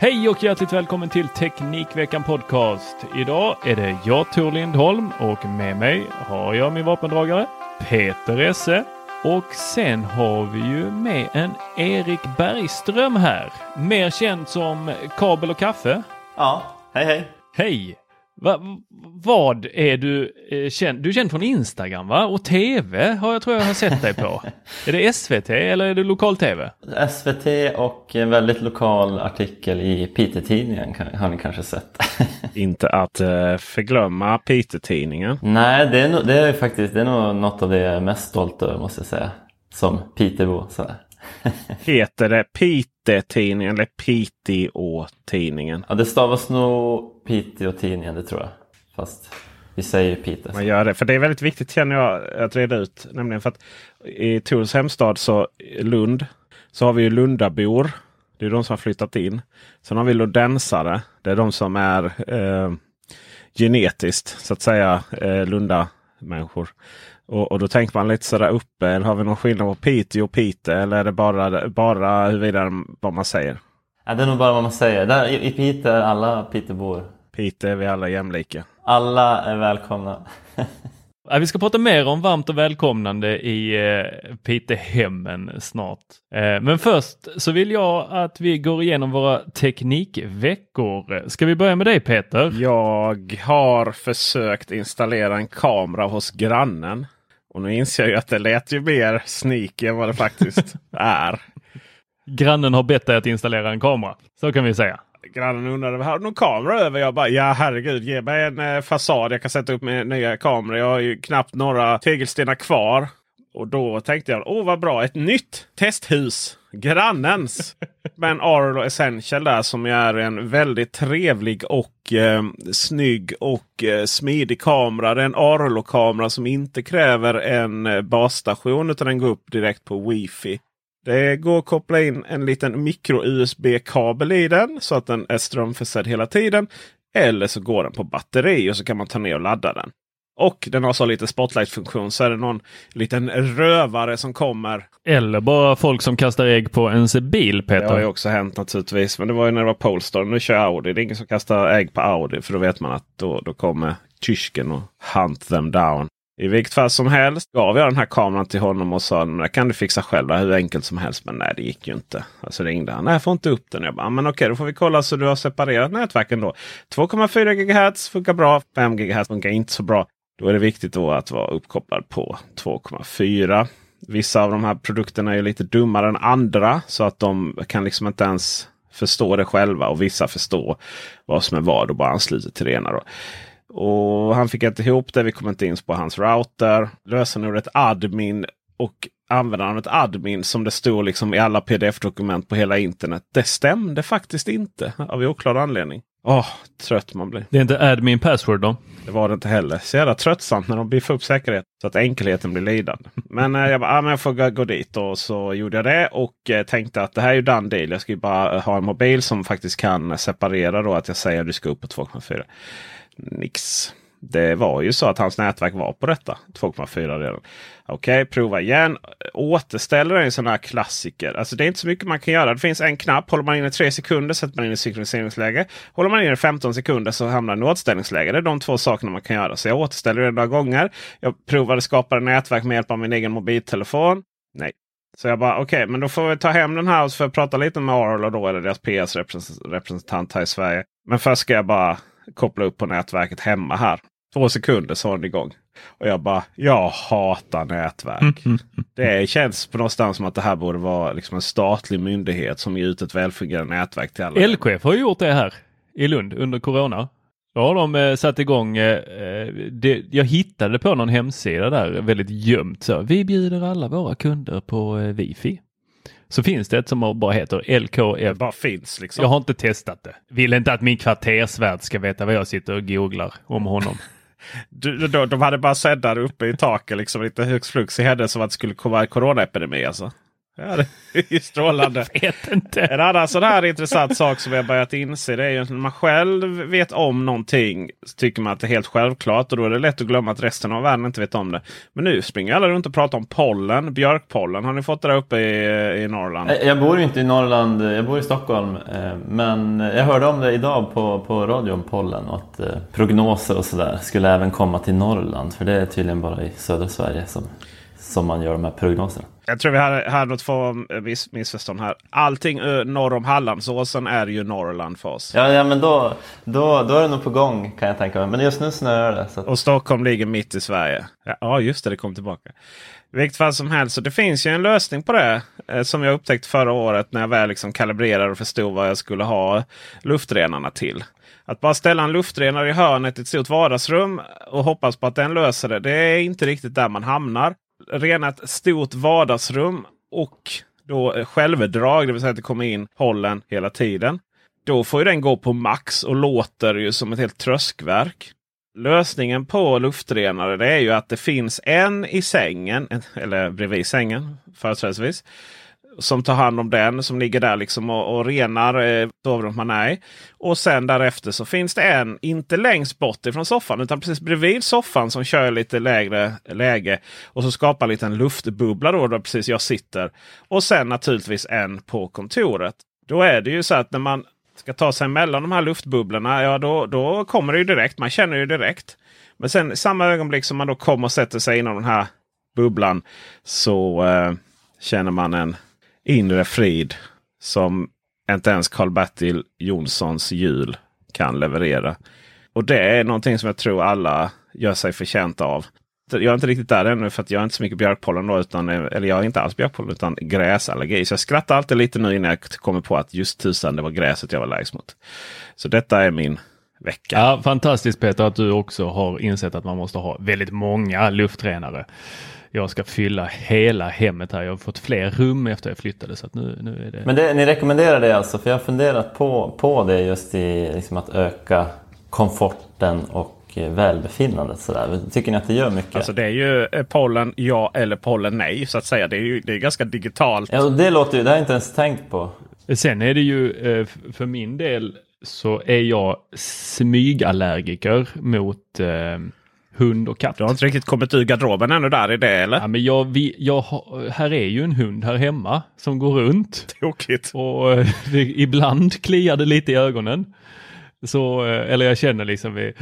Hej och hjärtligt välkommen till Teknikveckan Podcast. Idag är det jag Tor Lindholm och med mig har jag min vapendragare Peter Esse. Och sen har vi ju med en Erik Bergström här. Mer känd som Kabel och Kaffe. Ja, hej hej. Hej! Va, vad är du eh, känd? Du är känd från Instagram va? Och TV har jag tror jag har sett dig på. är det SVT eller är det lokal-TV? SVT och en väldigt lokal artikel i Piteå-tidningen har ni kanske sett. Inte att eh, förglömma Piteå-tidningen. Nej, det är, nog, det är faktiskt det är nog något av det jag är mest stolt över måste jag säga. Som Pitebo. sådär. Heter det Piteå-tidningen eller Piteå-tidningen? Ja, det stavas nog Piteå-tidningen, det tror jag. Fast vi säger Piteå. Man gör det. För det är väldigt viktigt känner jag att reda ut. Nämligen för att i Tors hemstad så Lund så har vi ju Lundabor. Det är de som har flyttat in. Sen har vi lundensare. Det är de som är eh, genetiskt så att säga eh, Lunda-människor. Och, och då tänker man lite sådär uppe. Eller har vi någon skillnad på Piteå och Pite? Eller är det bara, bara huruvida vad man säger? Ja, det är nog bara vad man säger. Där, I i Piteå är alla Pitebor. Pite är vi alla jämlika. Alla är välkomna. Vi ska prata mer om varmt och välkomnande i eh, Pite-hemmen snart. Eh, men först så vill jag att vi går igenom våra teknikveckor. Ska vi börja med dig Peter? Jag har försökt installera en kamera hos grannen. Och nu inser jag ju att det lät ju mer sneaky än vad det faktiskt är. Grannen har bett dig att installera en kamera. Så kan vi säga. Grannen undrade, har du någon kamera över? Jag bara, ja herregud, ge mig en eh, fasad jag kan sätta upp med nya kameror. Jag har ju knappt några tegelstenar kvar. Och då tänkte jag, åh vad bra, ett nytt testhus. Grannens. Med en Arlo Essential där som är en väldigt trevlig och eh, snygg och eh, smidig kamera. Det är en Arlo-kamera som inte kräver en eh, basstation utan den går upp direkt på wifi. Det går att koppla in en liten micro-USB-kabel i den så att den är strömförsedd hela tiden. Eller så går den på batteri och så kan man ta ner och ladda den. Och den har så lite spotlight-funktion så är det någon liten rövare som kommer. Eller bara folk som kastar ägg på ens bil Det har ju Peter. också hänt naturligtvis. Men det var ju när det var Polestar. Nu kör jag Audi. Det är ingen som kastar ägg på Audi. För då vet man att då, då kommer tysken och hunt them down. I vilket fall som helst gav jag den här kameran till honom och sa att kan du fixa själv. Hur enkelt som helst. Men nej, det gick ju inte. Alltså ringde han. Nej, jag får inte upp den. Jag bara, men okej, då får vi kolla så du har separerat nätverken då. 2,4 GHz funkar bra. 5 GHz funkar inte så bra. Då är det viktigt då att vara uppkopplad på 2,4. Vissa av de här produkterna är lite dummare än andra. Så att de kan liksom inte ens förstå det själva. Och vissa förstår vad som är vad och bara ansluter till det ena. Då. Och han fick inte ihop det. Vi kom inte in på hans router. Lösenordet admin och användandet admin som det stod liksom i alla pdf-dokument på hela internet. Det stämde faktiskt inte av oklar anledning. Åh, trött man blir. Det är inte admin password då? Det var det inte heller. Så jävla tröttsamt när de biffar upp säkerhet. Så att enkelheten blir lidande. Men eh, jag bara, ah, men jag får gå, gå dit. Och så gjorde jag det. Och eh, tänkte att det här är ju done deal. Jag ska ju bara eh, ha en mobil som faktiskt kan separera då att jag säger att du ska upp på 2,4. Nix. Det var ju så att hans nätverk var på detta. 2,4 redan. Okej, prova igen. Återställer är en sån här klassiker. Alltså det är inte så mycket man kan göra. Det finns en knapp. Håller man in i 3 sekunder sätter man in i synkroniseringsläge. Håller man in i 15 sekunder så hamnar den i återställningsläge. Det är de två sakerna man kan göra. Så jag återställer det några gånger. Jag provade skapa nätverk med hjälp av min egen mobiltelefon. Nej. Så jag bara okej, okay, men då får vi ta hem den här och så får jag prata lite med Arla då, eller deras PS-representant här i Sverige. Men först ska jag bara koppla upp på nätverket hemma här. Två sekunder så var den igång. Och jag bara, jag hatar nätverk. Det känns på någonstans som att det här borde vara liksom en statlig myndighet som ger ut ett välfungerande nätverk till alla. Elchef har gjort det här i Lund under Corona. Då har de eh, satt igång, eh, eh, det, jag hittade på någon hemsida där väldigt gömt. Så, vi bjuder alla våra kunder på eh, wifi. Så finns det ett som bara heter LKF. Det bara finns liksom. Jag har inte testat det. Vill inte att min kvartersvärd ska veta vad jag sitter och googlar om honom. Du, de, de hade bara sändare uppe i taket liksom lite högst flux i händelse av att det skulle komma en coronaepidemi alltså. Ja, det är strålande. Jag vet inte. En annan sån här intressant sak som jag börjat inse det är ju att när man själv vet om någonting så tycker man att det är helt självklart och då är det lätt att glömma att resten av världen inte vet om det. Men nu springer alla runt och pratar om pollen, björkpollen. Har ni fått det där uppe i, i Norrland? Jag bor ju inte i Norrland, jag bor i Stockholm. Eh, men jag hörde om det idag på, på radion, pollen, och att eh, prognoser och sådär skulle även komma till Norrland. För det är tydligen bara i södra Sverige som, som man gör de här prognoserna. Jag tror vi hade, något få miss, missförstånd här. Allting norr om Hallandsåsen är ju Norrland för oss. Ja, ja men då, då, då är det nog på gång kan jag tänka mig. Men just nu snöar det. Så. Och Stockholm ligger mitt i Sverige. Ja, just det, det kom tillbaka. vilket fall som helst, så det finns ju en lösning på det. Eh, som jag upptäckte förra året när jag väl liksom kalibrerade och förstod vad jag skulle ha luftrenarna till. Att bara ställa en luftrenare i hörnet i ett stort vardagsrum och hoppas på att den löser det. Det är inte riktigt där man hamnar rena ett stort vardagsrum och då eh, självdrag, det vill säga att det kommer in pollen hela tiden. Då får ju den gå på max och låter ju som ett helt tröskverk. Lösningen på luftrenare det är ju att det finns en i sängen, eller bredvid sängen företrädesvis som tar hand om den som ligger där liksom och, och renar eh, sovrummet man är i. Och sen därefter så finns det en, inte längst bort ifrån soffan utan precis bredvid soffan som kör lite lägre läge. Och så skapar en liten luftbubbla då där precis jag sitter. Och sen naturligtvis en på kontoret. Då är det ju så att när man ska ta sig mellan de här luftbubblorna, ja då, då kommer det ju direkt. Man känner ju direkt. Men sen samma ögonblick som man då kommer och sätter sig inom den här bubblan så eh, känner man en inre frid som inte ens Karl-Bertil Jonssons jul kan leverera. Och det är någonting som jag tror alla gör sig förtjänta av. Jag är inte riktigt där ännu för att jag är inte så mycket björkpollen. Då, utan, eller jag har inte alls björkpollen utan gräsallergi. Så jag skrattar alltid lite nu innan jag kommer på att just tusan det var gräset jag var allergisk mot. Så detta är min vecka. Ja, fantastiskt Peter att du också har insett att man måste ha väldigt många luftrenare jag ska fylla hela hemmet här. Jag har fått fler rum efter jag flyttade. Så nu, nu är det... Men det, ni rekommenderar det alltså? För jag har funderat på, på det just i liksom att öka komforten och välbefinnandet. Sådär. Tycker ni att det gör mycket? Alltså det är ju eh, pollen ja eller pollen nej så att säga. Det är ju det är ganska digitalt. Ja, det låter ju, det har jag inte ens tänkt på. Sen är det ju eh, för min del så är jag smygallergiker mot eh, hund och katt. Du har inte riktigt kommit ur garderoben ännu där i det eller? Ja, men jag, vi, jag, här är ju en hund här hemma som går runt. Tokigt. Och eh, ibland kliar det lite i ögonen. Så, eh, eller jag känner liksom vi...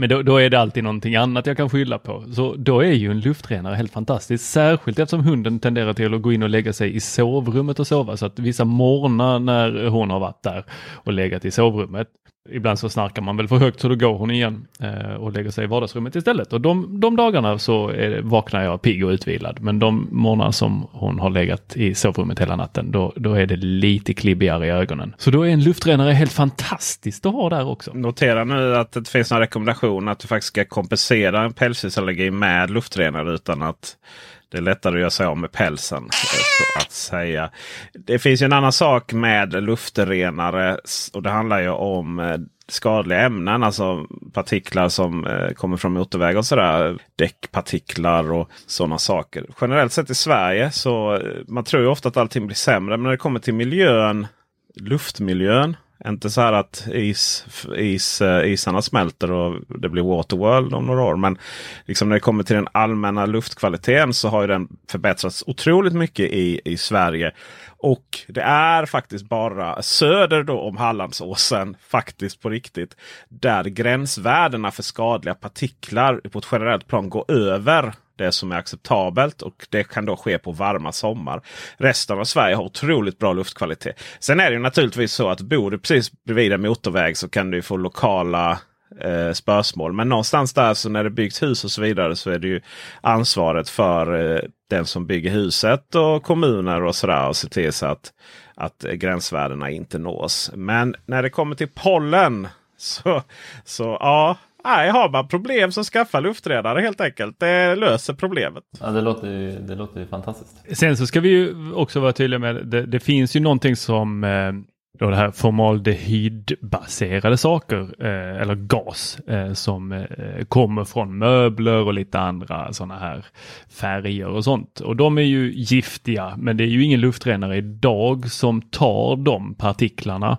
Men då, då, är det alltid någonting annat jag kan skylla på. Så då är ju en luftrenare helt fantastiskt. Särskilt eftersom hunden tenderar till att gå in och lägga sig i sovrummet och sova. Så att vissa morgnar när hon har varit där och legat i sovrummet Ibland så snarkar man väl för högt så då går hon igen eh, och lägger sig i vardagsrummet istället. Och de, de dagarna så är, vaknar jag pigg och utvilad. Men de morgnar som hon har legat i sovrummet hela natten, då, då är det lite klibbigare i ögonen. Så då är en luftrenare helt fantastiskt att ha där också. Notera nu att det finns en rekommendation att du faktiskt ska kompensera en pälsdjursallergi med luftrenare utan att det är lättare att göra sig av med pälsen. Eh, så att säga. Det finns ju en annan sak med luftrenare. Och det handlar ju om eh, skadliga ämnen. Alltså partiklar som eh, kommer från motorvägar och sådär. Däckpartiklar och sådana saker. Generellt sett i Sverige så eh, man tror ju ofta att allting blir sämre. Men när det kommer till miljön, luftmiljön inte så här att is, is, eh, isarna smälter och det blir Waterworld om några år. Men liksom när det kommer till den allmänna luftkvaliteten så har den förbättrats otroligt mycket i, i Sverige. Och det är faktiskt bara söder då om Hallandsåsen, faktiskt på riktigt, där gränsvärdena för skadliga partiklar på ett generellt plan går över det som är acceptabelt och det kan då ske på varma sommar. Resten av Sverige har otroligt bra luftkvalitet. Sen är det ju naturligtvis så att bor du precis bredvid en motorväg så kan du få lokala eh, spörsmål. Men någonstans där så när det byggs hus och så vidare så är det ju ansvaret för eh, den som bygger huset och kommuner och sådär. Och se till så att, att gränsvärdena inte nås. Men när det kommer till pollen så, så ja. Nej, har man problem så skaffa luftredare helt enkelt. Det löser problemet. Ja, det låter ju, det låter ju fantastiskt. Sen så ska vi ju också vara tydliga med det, det finns ju någonting som eh, då det här formaldehydbaserade saker eh, eller gas eh, som eh, kommer från möbler och lite andra sådana här färger och sånt. Och de är ju giftiga men det är ju ingen luftrenare idag som tar de partiklarna.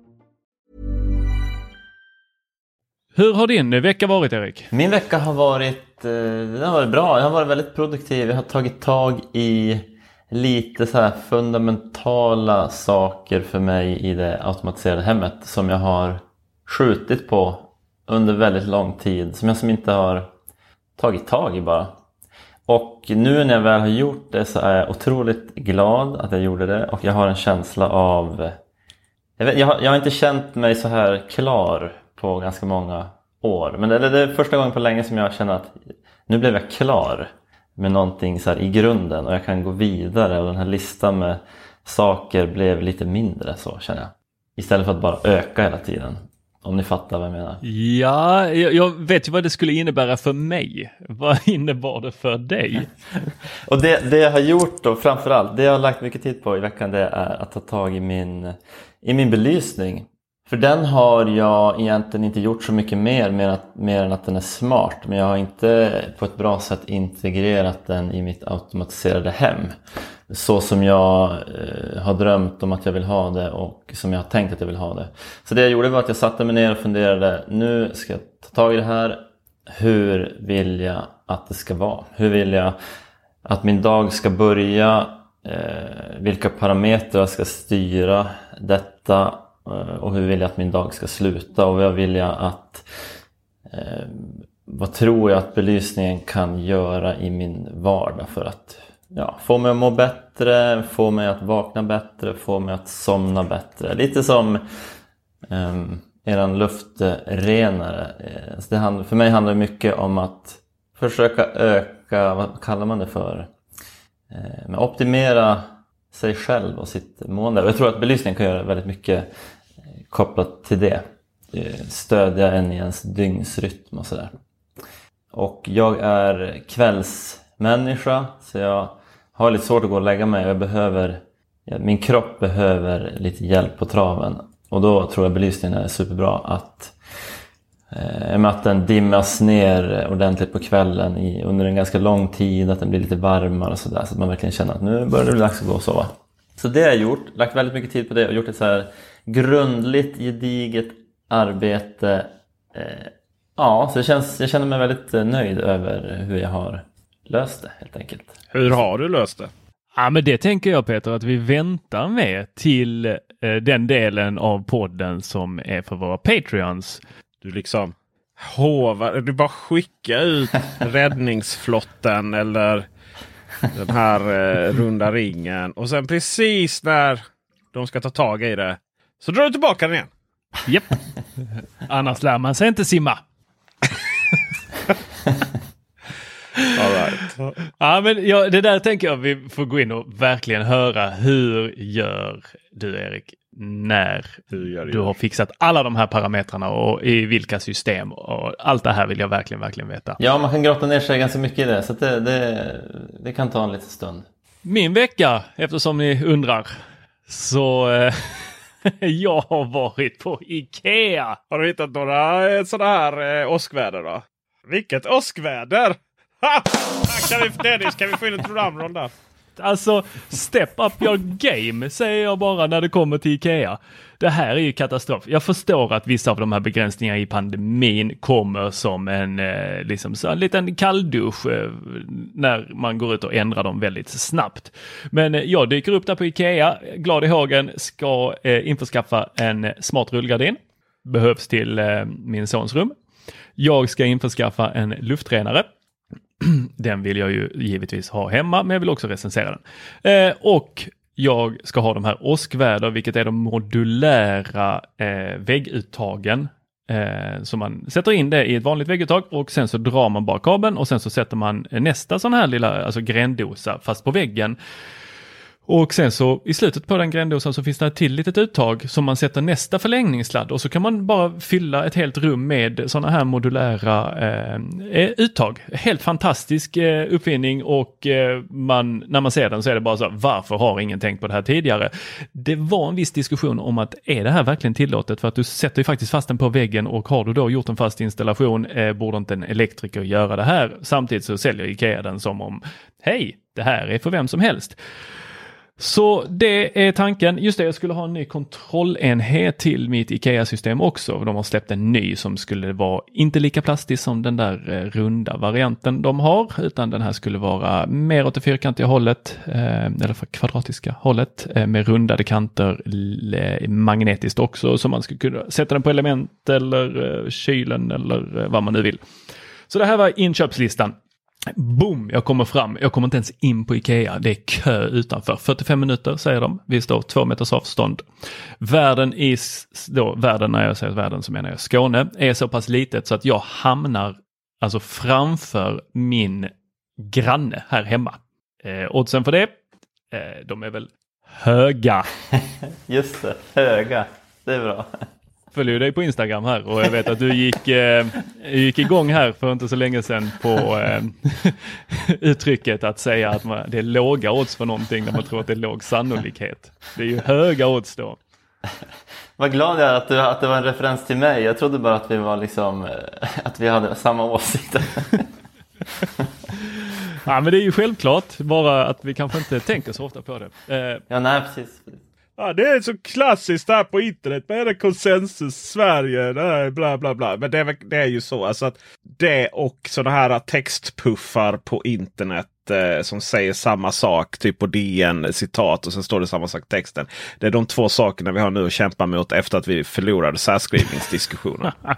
Hur har din vecka varit Erik? Min vecka har varit, eh, den har varit bra. Jag har varit väldigt produktiv. Jag har tagit tag i lite så här fundamentala saker för mig i det automatiserade hemmet som jag har skjutit på under väldigt lång tid. Som jag som inte har tagit tag i bara. Och nu när jag väl har gjort det så är jag otroligt glad att jag gjorde det och jag har en känsla av... Jag, vet, jag, har, jag har inte känt mig så här klar på ganska många år. Men det, det, är första gången på länge som jag känner att nu blev jag klar med någonting så i grunden och jag kan gå vidare och den här listan med saker blev lite mindre så känner jag. Istället för att bara öka hela tiden. Om ni fattar vad jag menar. Ja, jag, jag vet ju vad det skulle innebära för mig. Vad innebar det för dig? och det, det jag har gjort då framförallt, det jag har lagt mycket tid på i veckan det är att ta tag i min, i min belysning. För den har jag egentligen inte gjort så mycket mer, mer, att, mer än att den är smart. Men jag har inte på ett bra sätt integrerat den i mitt automatiserade hem. Så som jag eh, har drömt om att jag vill ha det och som jag har tänkt att jag vill ha det. Så det jag gjorde var att jag satte mig ner och funderade. Nu ska jag ta tag i det här. Hur vill jag att det ska vara? Hur vill jag att min dag ska börja? Eh, vilka parametrar jag ska styra detta? Eh, och hur vill jag att min dag ska sluta och vad vill jag att eh, vad tror jag att belysningen kan göra i min vardag för att ja, få mig att må bättre, få mig att vakna bättre, få mig att somna bättre. Lite som eh, eran luftrenare. Eh, så det för mig handlar det mycket om att försöka öka, vad kallar man det för? Eh, optimera sig själv och sitt mående. Och jag tror att belysningen kan göra väldigt mycket eh, kopplat till det. Eh, stödja en i ens dygnsrytm och sådär. Och jag är kvällsmänniska så jag har lite svårt att gå och lägga mig. Jag behöver, min kropp behöver lite hjälp på traven. Och då tror jag belysningen är superbra. Att, eh, att den dimmas ner ordentligt på kvällen i, under en ganska lång tid. Att den blir lite varmare och sådär. Så att man verkligen känner att nu börjar det bli dags att gå och sova. Så det har jag gjort. Lagt väldigt mycket tid på det och gjort ett så här grundligt, gediget arbete. Eh, ja, så det känns, jag känner mig väldigt eh, nöjd över hur jag har löst det helt enkelt. Hur har du löst det? Ja, men det tänker jag Peter att vi väntar med till den delen av podden som är för våra Patreons. Du liksom hovar, du bara skicka ut räddningsflotten eller den här eh, runda ringen. Och sen precis när de ska ta tag i det så drar du tillbaka den igen. Japp. Annars lär man sig inte simma. All right. Ja, men ja, det där tänker jag vi får gå in och verkligen höra. Hur gör du Erik när du har fixat alla de här parametrarna och i vilka system och allt det här vill jag verkligen, verkligen veta. Ja, man kan grotta ner sig ganska mycket i det så det, det, det kan ta en liten stund. Min vecka, eftersom ni undrar, så eh, jag har varit på Ikea. Har du hittat några eh, sådana här eh, åskväder då? Vilket åskväder! Ha! Kan vi, Dennis, kan vi få in ett programråd där? Alltså, step up your game säger jag bara när det kommer till Ikea. Det här är ju katastrof. Jag förstår att vissa av de här begränsningarna i pandemin kommer som en, eh, liksom så en liten kalldusch eh, när man går ut och ändrar dem väldigt snabbt. Men eh, jag dyker upp där på Ikea, glad i hågen, ska eh, införskaffa en smart rullgardin. Behövs till eh, min sons rum. Jag ska införskaffa en luftrenare den vill jag ju givetvis ha hemma, men jag vill också recensera den. Eh, och jag ska ha de här åskväder, vilket är de modulära eh, vägguttagen. Eh, så man sätter in det i ett vanligt vägguttag och sen så drar man bara kabeln och sen så sätter man nästa sån här lilla alltså grändosa fast på väggen. Och sen så i slutet på den grändosan så finns det ett till litet uttag som man sätter nästa förlängningssladd och så kan man bara fylla ett helt rum med sådana här modulära eh, eh, uttag. Helt fantastisk eh, uppfinning och eh, man, när man ser den så är det bara så varför har ingen tänkt på det här tidigare? Det var en viss diskussion om att är det här verkligen tillåtet? För att du sätter ju faktiskt fast den på väggen och har du då gjort en fast installation eh, borde inte en elektriker göra det här? Samtidigt så säljer Ikea den som om hej, det här är för vem som helst. Så det är tanken. Just det, jag skulle ha en ny kontrollenhet till mitt IKEA-system också. De har släppt en ny som skulle vara inte lika plastig som den där eh, runda varianten de har, utan den här skulle vara mer åt det fyrkantiga hållet, eh, eller för kvadratiska hållet, eh, med rundade kanter magnetiskt också, så man skulle kunna sätta den på element eller kylen eller vad man nu vill. Så det här var inköpslistan. Boom, jag kommer fram. Jag kommer inte ens in på Ikea. Det är kö utanför. 45 minuter säger de. Vi står två meters avstånd. Världen i, då, världen när jag säger världen så menar jag Skåne, är så pass litet så att jag hamnar alltså framför min granne här hemma. Eh, oddsen för det, eh, de är väl höga. Just det, höga. Det är bra följer dig på Instagram här och jag vet att du gick, eh, gick igång här för inte så länge sedan på eh, uttrycket att säga att man, det är låga odds för någonting när man tror att det är låg sannolikhet. Det är ju höga odds då. Vad glad jag är att, du, att det var en referens till mig. Jag trodde bara att vi var liksom, eh, att vi hade samma åsikter. ja men det är ju självklart, bara att vi kanske inte tänker så ofta på det. Eh, ja nej precis. Ja, det är så klassiskt där på internet. Med det konsensus Sverige, Nej, bla bla bla. Men det är, det är ju så alltså att det och sådana här textpuffar på internet eh, som säger samma sak. Typ på DN citat och sen står det samma sak texten. Det är de två sakerna vi har nu att kämpa mot efter att vi förlorade särskrivningsdiskussionen.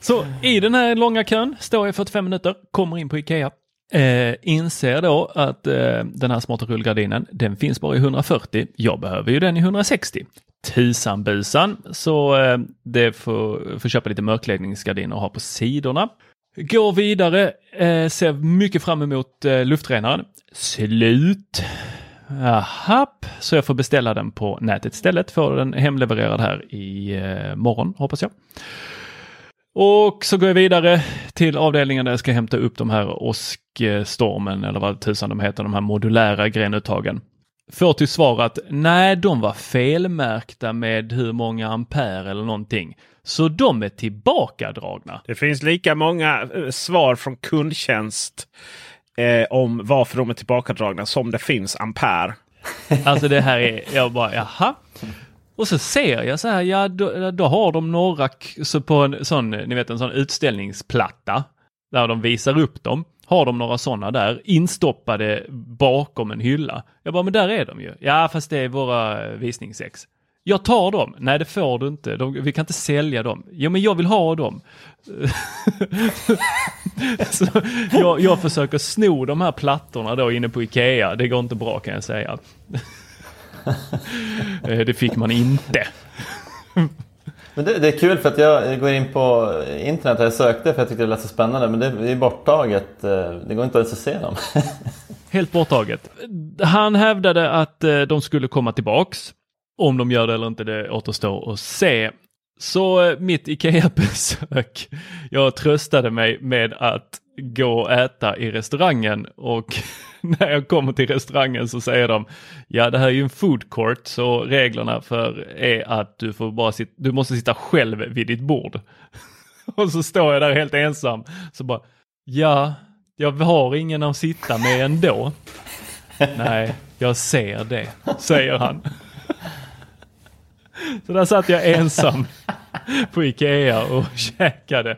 så i den här långa kön står jag 45 minuter, kommer in på Ikea. Eh, inser då att eh, den här smarta rullgardinen, den finns bara i 140. Jag behöver ju den i 160. Tusan busan, så eh, det får, får köpa lite mörkläggningsgardiner och ha på sidorna. Går vidare, eh, ser mycket fram emot eh, luftrenaren. Slut. Jaha, så jag får beställa den på nätet istället. Får den hemlevererad här i eh, morgon hoppas jag. Och så går jag vidare till avdelningen där jag ska hämta upp de här åskstormen eller vad tusan de heter, de här modulära grenuttagen. får till svar att nej, de var felmärkta med hur många ampere eller någonting. Så de är tillbakadragna. Det finns lika många eh, svar från kundtjänst eh, om varför de är tillbakadragna som det finns ampere. Alltså det här är, jag bara jaha. Och så ser jag så här, ja då, då har de några så på en sån, ni vet en sån utställningsplatta där de visar upp dem. Har de några sådana där instoppade bakom en hylla. Jag bara, men där är de ju. Ja, fast det är våra eh, visningsex. Jag tar dem. Nej, det får du inte. De, vi kan inte sälja dem. Jo, men jag vill ha dem. så jag, jag försöker sno de här plattorna då inne på Ikea. Det går inte bra kan jag säga. Eh, det fick man inte. Men det, det, är kul för att jag går in på internet och jag sökte för jag tyckte det lät så spännande. Men det är borttaget. Eh, det går inte ens att se dem. Helt borttaget. Han hävdade att eh, de skulle komma tillbaks. Om de gör det eller inte, det återstår att se. Så mitt IKEA-besök, jag tröstade mig med att gå och äta i restaurangen och när jag kommer till restaurangen så säger de ja det här är ju en food court så reglerna för är att du får bara sitta, du måste sitta själv vid ditt bord. och så står jag där helt ensam så bara ja, jag har ingen att sitta med ändå. Nej, jag ser det, säger han. så där satt jag ensam på Ikea och käkade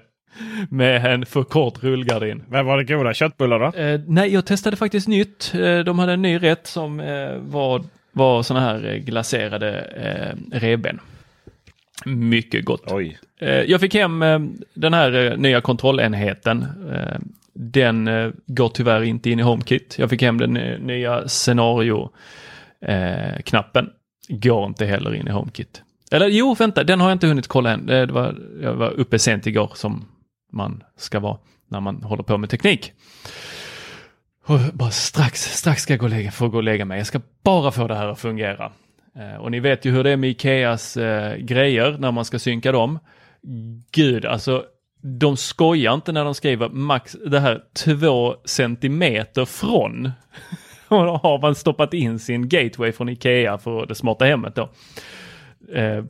med en för kort rullgardin. Men var det goda köttbullar då? Eh, nej, jag testade faktiskt nytt. Eh, de hade en ny rätt som eh, var, var sådana här eh, glaserade eh, reben. Mycket gott. Oj. Eh, jag fick hem eh, den här nya kontrollenheten. den går tyvärr inte in i HomeKit. Jag fick hem den nya scenario-knappen. går inte heller in i HomeKit. Eller jo, vänta, den har jag inte hunnit kolla än. Det var, jag var uppe sent igår som man ska vara när man håller på med teknik. Och bara strax, strax ska jag gå och lägga, få gå och lägga mig. Jag ska bara få det här att fungera. Eh, och ni vet ju hur det är med Ikeas eh, grejer när man ska synka dem. Gud, alltså de skojar inte när de skriver max det här två centimeter från. Och då har man stoppat in sin gateway från Ikea för det smarta hemmet då. Eh,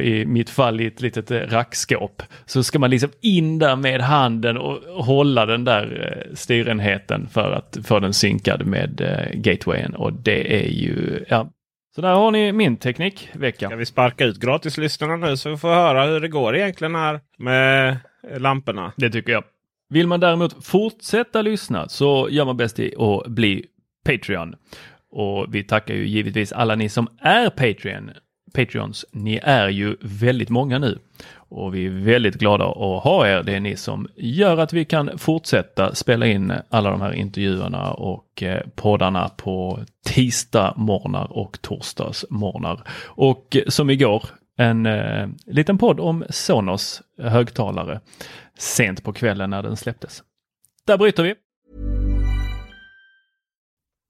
i mitt fall i ett litet eh, rackskåp. Så ska man liksom in där med handen och hålla den där eh, styrenheten för att få den synkad med eh, gatewayen och det är ju, ja. Så där har ni min teknikvecka. Ska vi sparka ut gratislyssnarna nu så vi får höra hur det går egentligen här med lamporna? Det tycker jag. Vill man däremot fortsätta lyssna så gör man bäst i att bli Patreon. Och vi tackar ju givetvis alla ni som är Patreon Patreons. Ni är ju väldigt många nu och vi är väldigt glada att ha er. Det är ni som gör att vi kan fortsätta spela in alla de här intervjuerna och eh, poddarna på tisdag morgnar och torsdags morgnar. Och eh, som igår, en eh, liten podd om Sonos högtalare sent på kvällen när den släpptes. Där bryter vi.